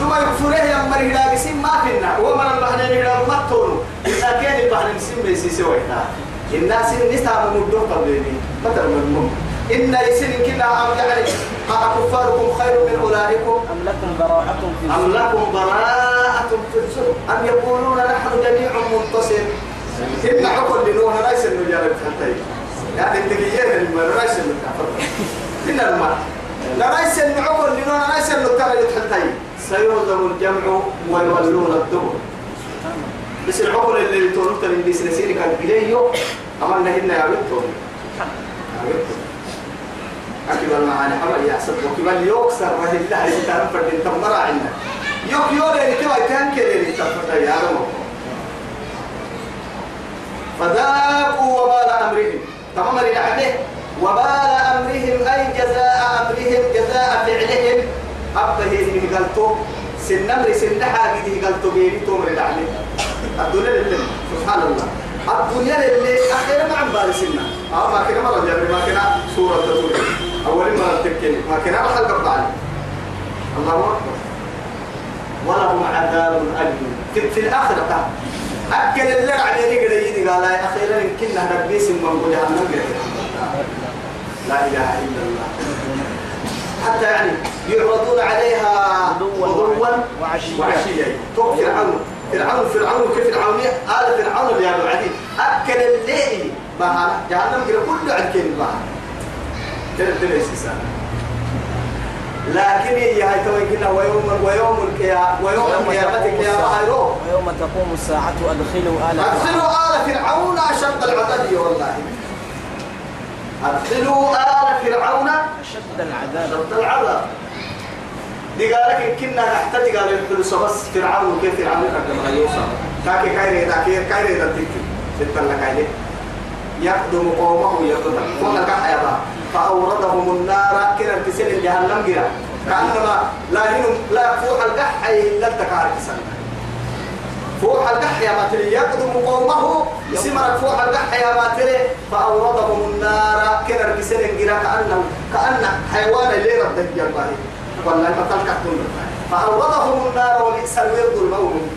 ثم يكفره يا مري لا بسم ما فينا. ومن البحرين لا مطول إذا كان البحرين سم بيسي سوينا الناس النساء ممدوه قبلني مثل من إن يسن كنا أم يعني. أكفاركم خير من أولئكم أم لكم براءة في أم لكم براءة في الزهر أم يقولون نحن جميع منتصر. إن حكم لنوح ليس النجارة حتى يعني التقيين لما ليس النجارة إن لا ليس النعقل لنوح ليس النجارة حتى سيهزم الجمع ويولون الدبر. بس العقل اللي تقولوا من بيسنسيني كان إليه أمرنا هنا يا بنتو يا بنتو المعاني حمل يحسب وكبال يوكسر رهي الله يتعرف فردين تمرا عنا يوك يولي نتوى يتهنك لي تفتا يا رمو فذاقوا وبال أمرهم. تمام لنعمه وبال أمرهم أي جزاء أمرهم جزاء فعلهم. أبه هي قلتو سنمر سن حاجة قلتو بيني تومر العلم الدنيا لله سبحان الله. الدنيا لله أخيرا ما عم بارسنا أه ما كنا مرة جابر ما كنا سورة تقول. أول ما كنا الحلقة بعد الله أكبر. ولهم عذاب أليم. في, في الآخرة. أكل اللي عليه قد يجي قال أخيرا يمكن أن نبيس من جهنم لا إله إلا الله. حتى يعني يعرضون عليها غدوا وعشيا وعشيا تو فرعون. فرعون فرعون كيف فرعون آل فرعون اللي هذا عديد أكل الليل. بها جهنم كله عن كين لكن هي هاي توي كنا ويوم ويوم القيامة ويوم القيامة القيامة ويوم تقوم الساعة أدخلوا آل أدخلوا آل فرعون أشد العذاب والله. أدخلوا آل فرعون أشد العذاب. شرط العذاب. دي قالك كنا نحتاج قال الفلوس بس فرعون وكيف فرعون قدم يوسف. كاكي كايري داكي كايري داكي ستلا كايري يقدم قومه يقدم ولا كحيبا فأوردهم النار كنا تسل جهنم جرا. كأنما لا هنم لا فوح القحي إلا التكارك سنة. فوح القح يا ماتري يقدم قومه يسمرك فوح القح يا ماتري. فأوردهم النار كنا ركسين جرا كأنه كأن حيوان اللي رد الجبال والله ما تلقى كل فأوردهم النار وبئس الورد المولود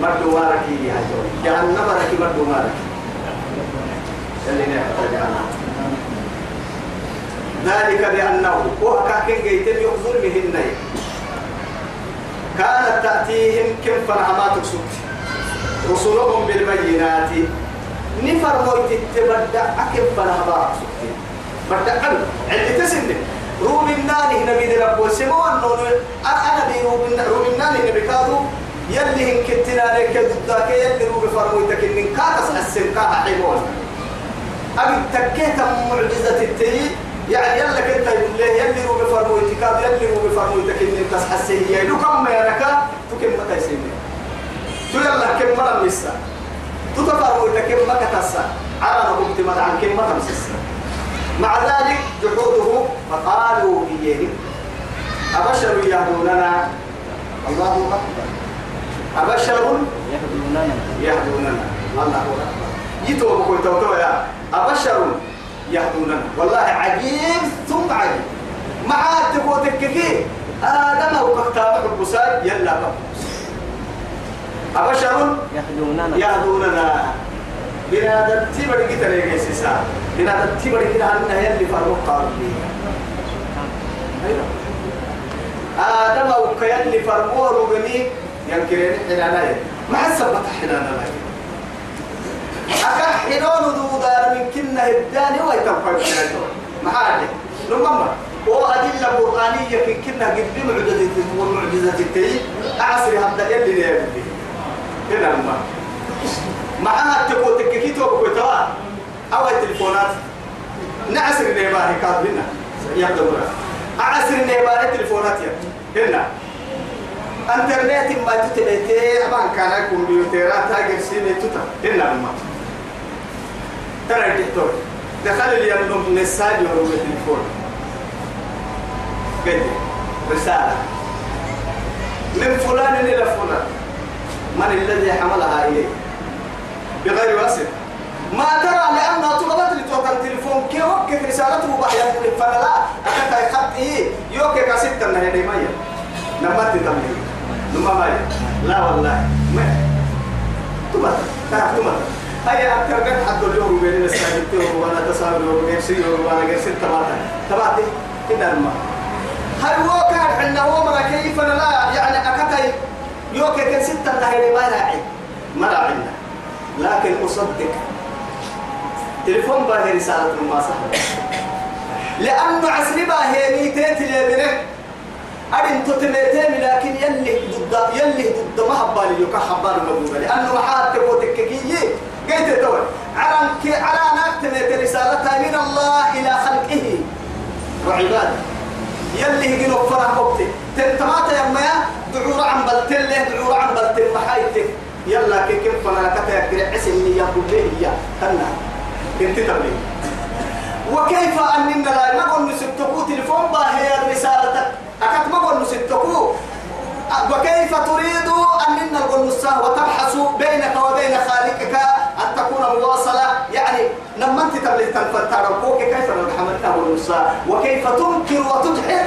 مردو ماركي يا جوي جهنم ركي مردو ماركي. اللي نحتاج ذلك بأنه وكاكين جيتم يخزر بهن كانت تأتيهم كم فرعمات سوت رسلهم بالبينات. نفر مويت تبدأ أكم فرعمات سوت بدأ قلب عندي تسنة. روم الناني نبي رب وسمون أنا بي روم الناني نبي كادو يلي هن كتنا لك ضدك يلي روم فرمويتك إن كاتس السنكاها حيوان أبي تكيت معجزة التي يعني يلا كنت يقول له يلي روبي فرمويتك يلي روبي فرمويتك إن تصحى السيئة لو كم ما يركا تكم متى يسيني تو يلا كم مرة مسا تو تفرمويتك كم ما كتسا على نبوك تمد عن كم ما تمسسا مع ذلك جحوده فقالوا إياه. أبشر يهدوننا. الله أكبر. أبشر يهدوننا. يهدوننا. الله أكبر. يتوب كنت توتو يا أبشر يهدوننا. والله عجيب. ثم عجيب مع تقوتك كي آدم أو كتاب البساد يلا بقى. أبشر؟ يهدوننا. يهدوننا. بنادم تبر كده ليه سيسا. بنادم تبر كده عنا يلي فرق قارب آدم أو كيلي فرمور وغني ينكرين حلانا ما حسب حلانا أكحنون دودار من كنا الداني ويتوقع محاجة لما وأدلة قرآنية في كنا قد بمعجزة ومعجزة التي أعصر هذا يلي نيابي هنا لما معها تقول تككيتو بكوتوا أو التليفونات نعصر نيبار كاتبنا يبدو مرة. أعصر نيبار التليفونات هنا انترنت ما تتبتي أبان كان كمبيوترات تاجر سيني تتا. هنا لما ترى الدكتور دخل اليوم مساج وهو التليفون. قد رسالة. من فلان إلى فلان. من الذي حملها إليه بغير واسطة ما ترى لأنها طلبت لتوقع التليفون. كي وقف رسالته بحيا فأنا لا. أكتا يخط إيه. يوكي كاسيتا نهي مية. نمت تملي نما مية. لا والله. ما تمت تعرف تمت هيا قد حد اليوم بين الساعتين وأنا تسامل وغير سير وأنا غير سير تبعتها تبعتي كده الماء. هل هو كان حنا هو مرا كيف أنا لا يعني أكتا يوكي كان ستة نهي ما راعي. ما راعينا لكن أصدق. تليفون باهي رسالة ما صح لأنه عسري باهي ميتين تليبنه أرين تتميتين لكن يلي ضد يلي ضد ما هبالي يوكا حبال مبوغة لأنه محاد تبوتك كي قلت توي على على نكتمت رسالتها من الله إلى خلقه. وعباده. يلي هجنوا فرح وقتي. تنتمات يا ما دعور عن بلتل دعور عن بلتل محايتك يلا كي كيف فلا كتا يكري عسل يا كله يا. كنا انت تبلي. وكيف أننا لا نقول نسبتكو تليفون باهي رسالتك. أكاد ما قول نسبتكو وكيف تريد أننا نقول نساه وتبحث بينك وبين خالقك أن تكون مواصلة؟ يعني لما أنت تبلي تنفتر كيف نحملته والنساء وكيف تنكر وتدحر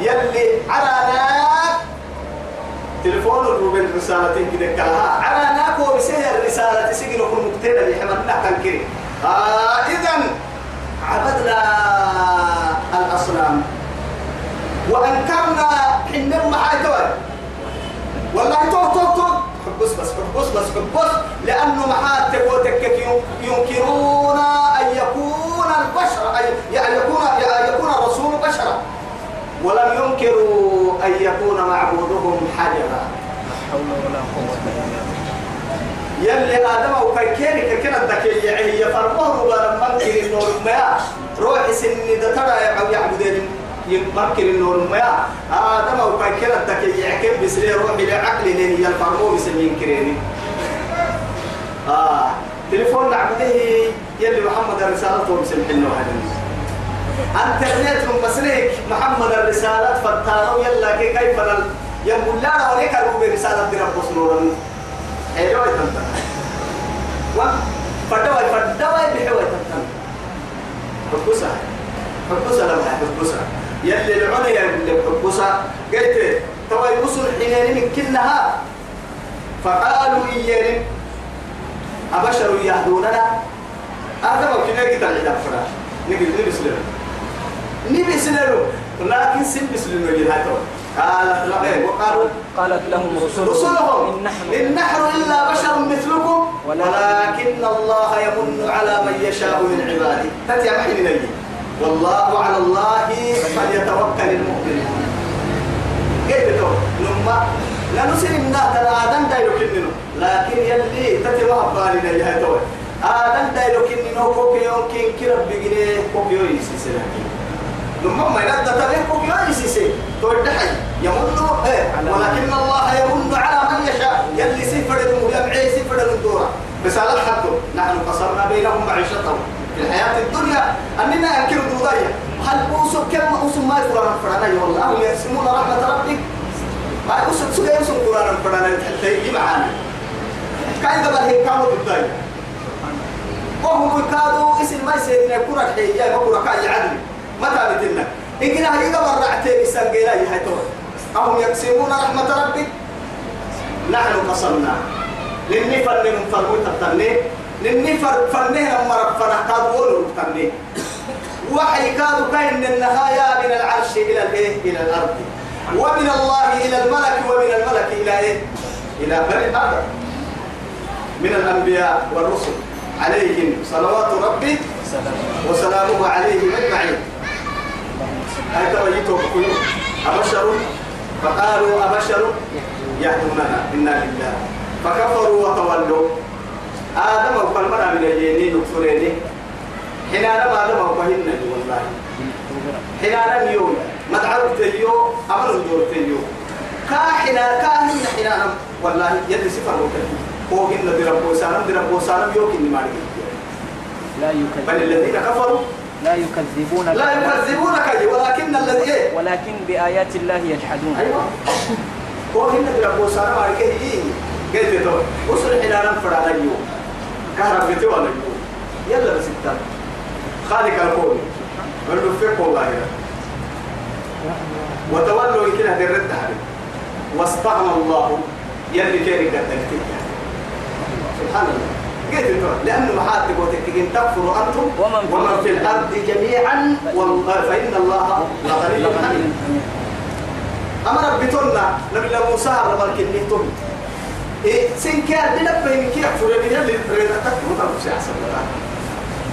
يلي على ناك. تليفون الروبين رسالتين كده كلها على ناكو بسهر الرسالة سجن وكل مقتدى اللي حملنا تنكري آه إذا عبدنا الأصنام. وأنكرنا حنم معاي توي والله تو تو تو. حبس بس حبس بس حبس. لأنه محات تقوتك ينكرون أن يكون البشر يعني يكون أن يكون الرسول بشرا. ولم ينكروا أن يكون معبودهم حجرا. حول ولا قوة إلا بالله يلي آدم أو كيكيني كيكينا الدكي هي فرمه ربا ممكن النور ما روح سن دترى يعبدين يمكن النور ما آدم أو كيكينا الدكي يعكب بسرير روحي لعقل لين يلفرمه بسنين كريني. آه. تليفون نعبده يلي محمد الرسالة ومسلم حلو انترنت من بسليك محمد الرسالة فتانو يلا كي كيف نل يقول لا وليك أروب رسالة دي رب سنورا حلوة تنتن و فدوي فدوي بحوي تنتن حبوسة حبوسة لما حبوسة يلي يقول لك حبوسة قلت توي وصل حينين من كلها. فقالوا إيين أبشر يهدوننا. هذا ما كنا قتل عدم فراش نقول نبي سلم نبي سلم لكن سن سلم يجي هاي قالت لا إيه وقالوا قالت لهم رسلهم. رسلهم. إن نحن إن نحن إلا بشر مثلكم. ولكن الله يمن على من يشاء من عباده. تتيا نجي. والله على الله فليتوكل المؤمنون. كيف تو نما لا نسلم نا ترى آدم دايلو كننو لكن يلي تتي ما بالنا يا تو آدم دايلو كننو كوكي كين كرب بيجي كوكي يوم يسيسنا نما ما ينادى تبيه كوكي يوم يسيسي. تودحي يمن إيه. ولكن الله يمن على من يشاء. يلي سفر يمعي سفر الدورة بس على الحق نحن قصرنا بينهم معيشتهم. في الحياة الدنيا أننا أنكر دوضايا. هل أوسو كم أوسو ما القرآن الفرعاني والله يقسمون رحمة ربك ما أوسو سوى يوسو القرآن حتى يجي معانا كاين دبل هي كانوا دوضايا. وهم كادوا اسم ما يسيرنا كرة حية كرة كاي عدل. متى بتنا إن هي قبل رعتين السنجيلا هي تو أهم يقسمون رحمة ربك نحن قصرنا للنفر من فرمو تبتني للنفر فرنه لما ربنا كادوا تبتني وحي كادوا كاين النهاية من العرش إلى الإيه؟ إلى الأرض. ومن الله إلى الملك ومن الملك إلى إيه؟ إلى بني آدم. من الأنبياء والرسل عليهم صلوات ربي سلام وسلامه عليهم أجمعين. هاي توجيتوا بكيو أبشر فقالوا أبشر يهدوننا إنا لله. فكفروا وتولوا. آدم وقال مرة من الجنين نكفريني حين أنا آدم وقهن والله. حين أنا يوم ما تعرف تيو أمر دور تيو كا حنا كا هن حين أنا والله يد سفر وكذي هو هن دربو سالم دربو سالم يوكين ما لا بل يكذب الذين كفروا. لا يكذبونك لا يكذبونك ولكن الذي إيه ولكن بآيات الله يجحدون. أيوه. هو هنا ترى بوسارة ما عليك. هي قلت له وصل حنا نفر على اليوم كهرب بتو على اليوم يلا بس انت. خالق الكون. قالوا فيك والله يا. وتولوا كده الرد عليه واستغنى الله يلي كان قدرت سبحان الله. قلت لأنه محاتب وتكتين تكفروا أنتم ومن في ومن في الأرض. جميعا فإن الله لغني حميد أمر بتونا نبي الله موسى رب الكنيتون إيه سنكار لبه من كي أكفر من يلي رينا تكفر تنفس أحسن الله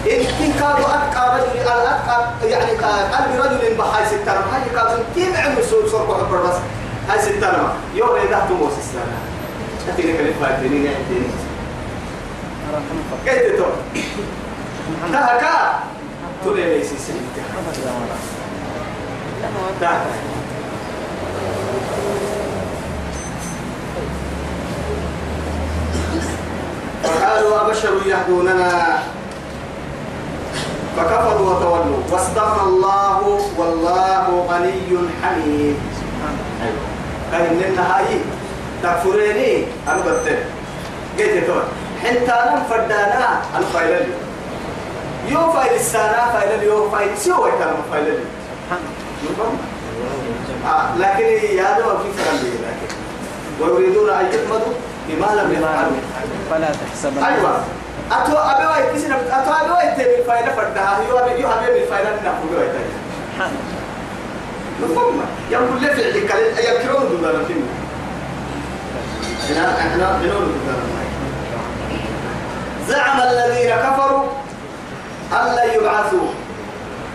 إن كن كانوا أتقى رجل الأتقى يعني قلب رجل بحاي ستنا هاي كانوا كيف عمل سوء سوء بحبر بس. هاي ستنا يوم ريدا تموس السنة أتيني كلمة فاتنين يعدين كيف تتو؟ تهكا؟ تولي ليسي سنة تهكا. فقالوا أبشر يهدوننا. فكفروا وتولوا. واستغنى الله والله غني حميد. كان من النهاية. تكفريني. أنا بتر قلت تقول حتى أنا فردانا أنا فايلل يو فايل السنة فايلل يو فايل. سيو ويتنا فايلل. آه لكن يا دوا في فرق لكن. ويريدون أن يحمدوا بما لم يفعلوا فلا تحسبن أتو أبي واي تبي الفايده فردها. ابي يو يقول لي كل يكرون دول الفيلم إحنا إحنا بنقول زعم الذين كفروا أن لن يبعثوا.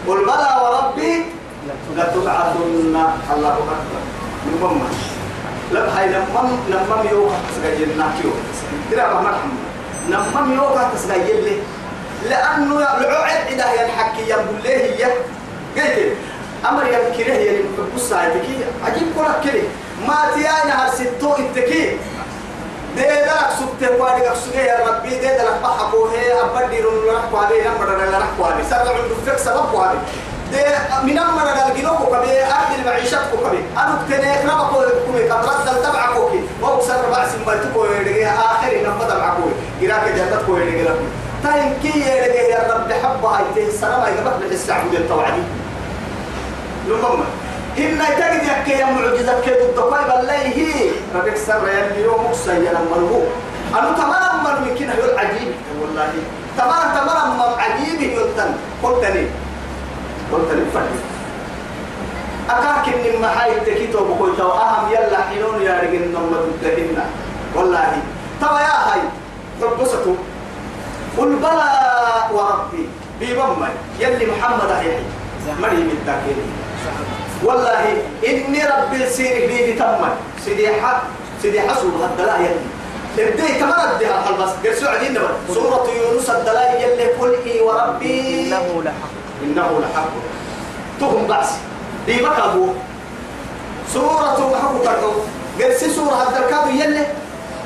قل بلى وربي لتبعثن. الله أكبر. مفهوم لا هاي نمم نمم يوكا تسجل ناكيو كده ما مرحم. نمم يوكا تسجل لي. لأنه العقد إذا ينحكي ينبل له هي. قلت أمر يمكنه هي بص عيتكي عجيب كرة كده ما تيانا هرستو التكي دي دلك سبت وادي أقصد يا ربي. دي دلك بحقو هي أبدي رون لنحكو عليه نمر لنحكو عليه سرع عنده فك سبب دي من أمر الجنوب كبي أرض المعيشة كبي أنا بتنيك ربكو كبي قد رد تبع كوكي وهو سر بعض سمبتكو يدقي آخر نفض معكو إراك جنتكو يدقي لكم تاين كي يدقي يا رب حبها هاي السلام يقبل بالحس عبود التوعدي لمما إن تجد يك يا معجزة كده الدقاي بالله ربك سر يلي يوم مكسيا مرغوب أنا تمام من يمكن هو عجيب والله تمام تمام عجيب يلتن قلت لي قلت لي فرد أكاك إن ما هاي تكيتو بقول تو أهم يلا حينون يا رجل نوم تدهنا والله. ترى يا هاي. تبصتوا قل بلى وربي. بمم يلي محمد أحيي مريم التاكيد والله إني ربي سيري بي تم سيدي حق سيدي حسو هالدلاء يلي. ابدي تمرد بها البس قرسوا عدين سورة يونس الدلاء يلي قل إي وربي. إنه لحق. إنه لحق. تهم بأس. دي بكابو سورة محبو كردو قرسي سورة الدركاد يلي.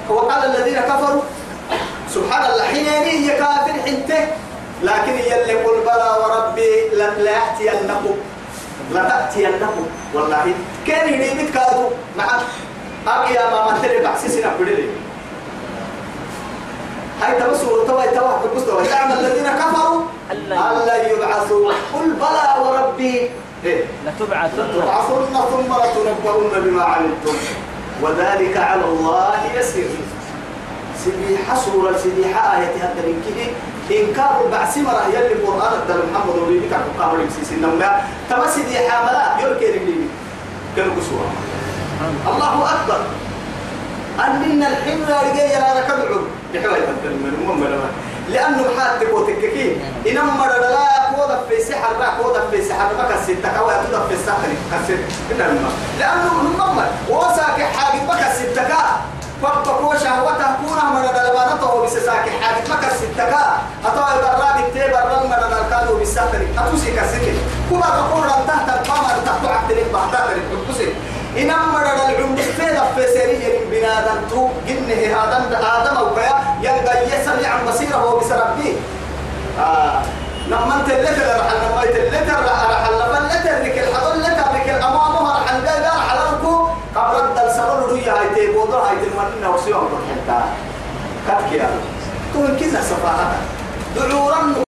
وقال الذين كفروا سبحان الله حين يلي كافر حنته. لكن يلي قل بلى وربي لأتينكم لتأتينكم. والله كان يريد كادو نعم أبي يا ماما تري بحسي سنة بدري هاي تبى سورة تبى تبى تبص يعمل الذين كفروا ألا يبعثوا. قل بلى وربي. إيه. لتبعثن. لتبعثن ثم لتنبؤن بما عملتم وذلك على الله يسير. سيدي حصورة سيدي آية هذا من كده. إنكار البعث مرة يلي القرآن الدل محمد ولي بك قبل يمسيس إنما تما سيدي حاملا يركي رجلي كانوا قسوة الله أكبر. أننا الحين لا رجال كدعو بحوالي تنتظر من المهم لأنه حاد تكوتككين إنما لا كودا في سحر لا كودا في سحر. ما كسيت تكوا كودا في سحر كسيت إنما لأنه نمم وساك حاجة. ما كسيت تكا فبقوا شهوته كونا من دلبانته بسساك حاجة. ما كسيت تكا أتوا البراد التبر رم من الكادو بالسحر أتوسي كسيت كوبا بقول رم تحت القمر تحت عبد الله تحت الكرسي إنما رد العمر فيدا في سرية بنادم تو جنه آدم آدم أو كيا يلقى يسمع عن بصيره بسربي آه لما انت اللتر رح لما انت اللتر رح لما اللتر لك الحضر لتر لك الأمامها رح الجاي رح لركو قبل الدل سرور رجع هاي تيبوضر هاي تلمننا وسيوم حتى كتك يا تقول كذا صفاحة دعورا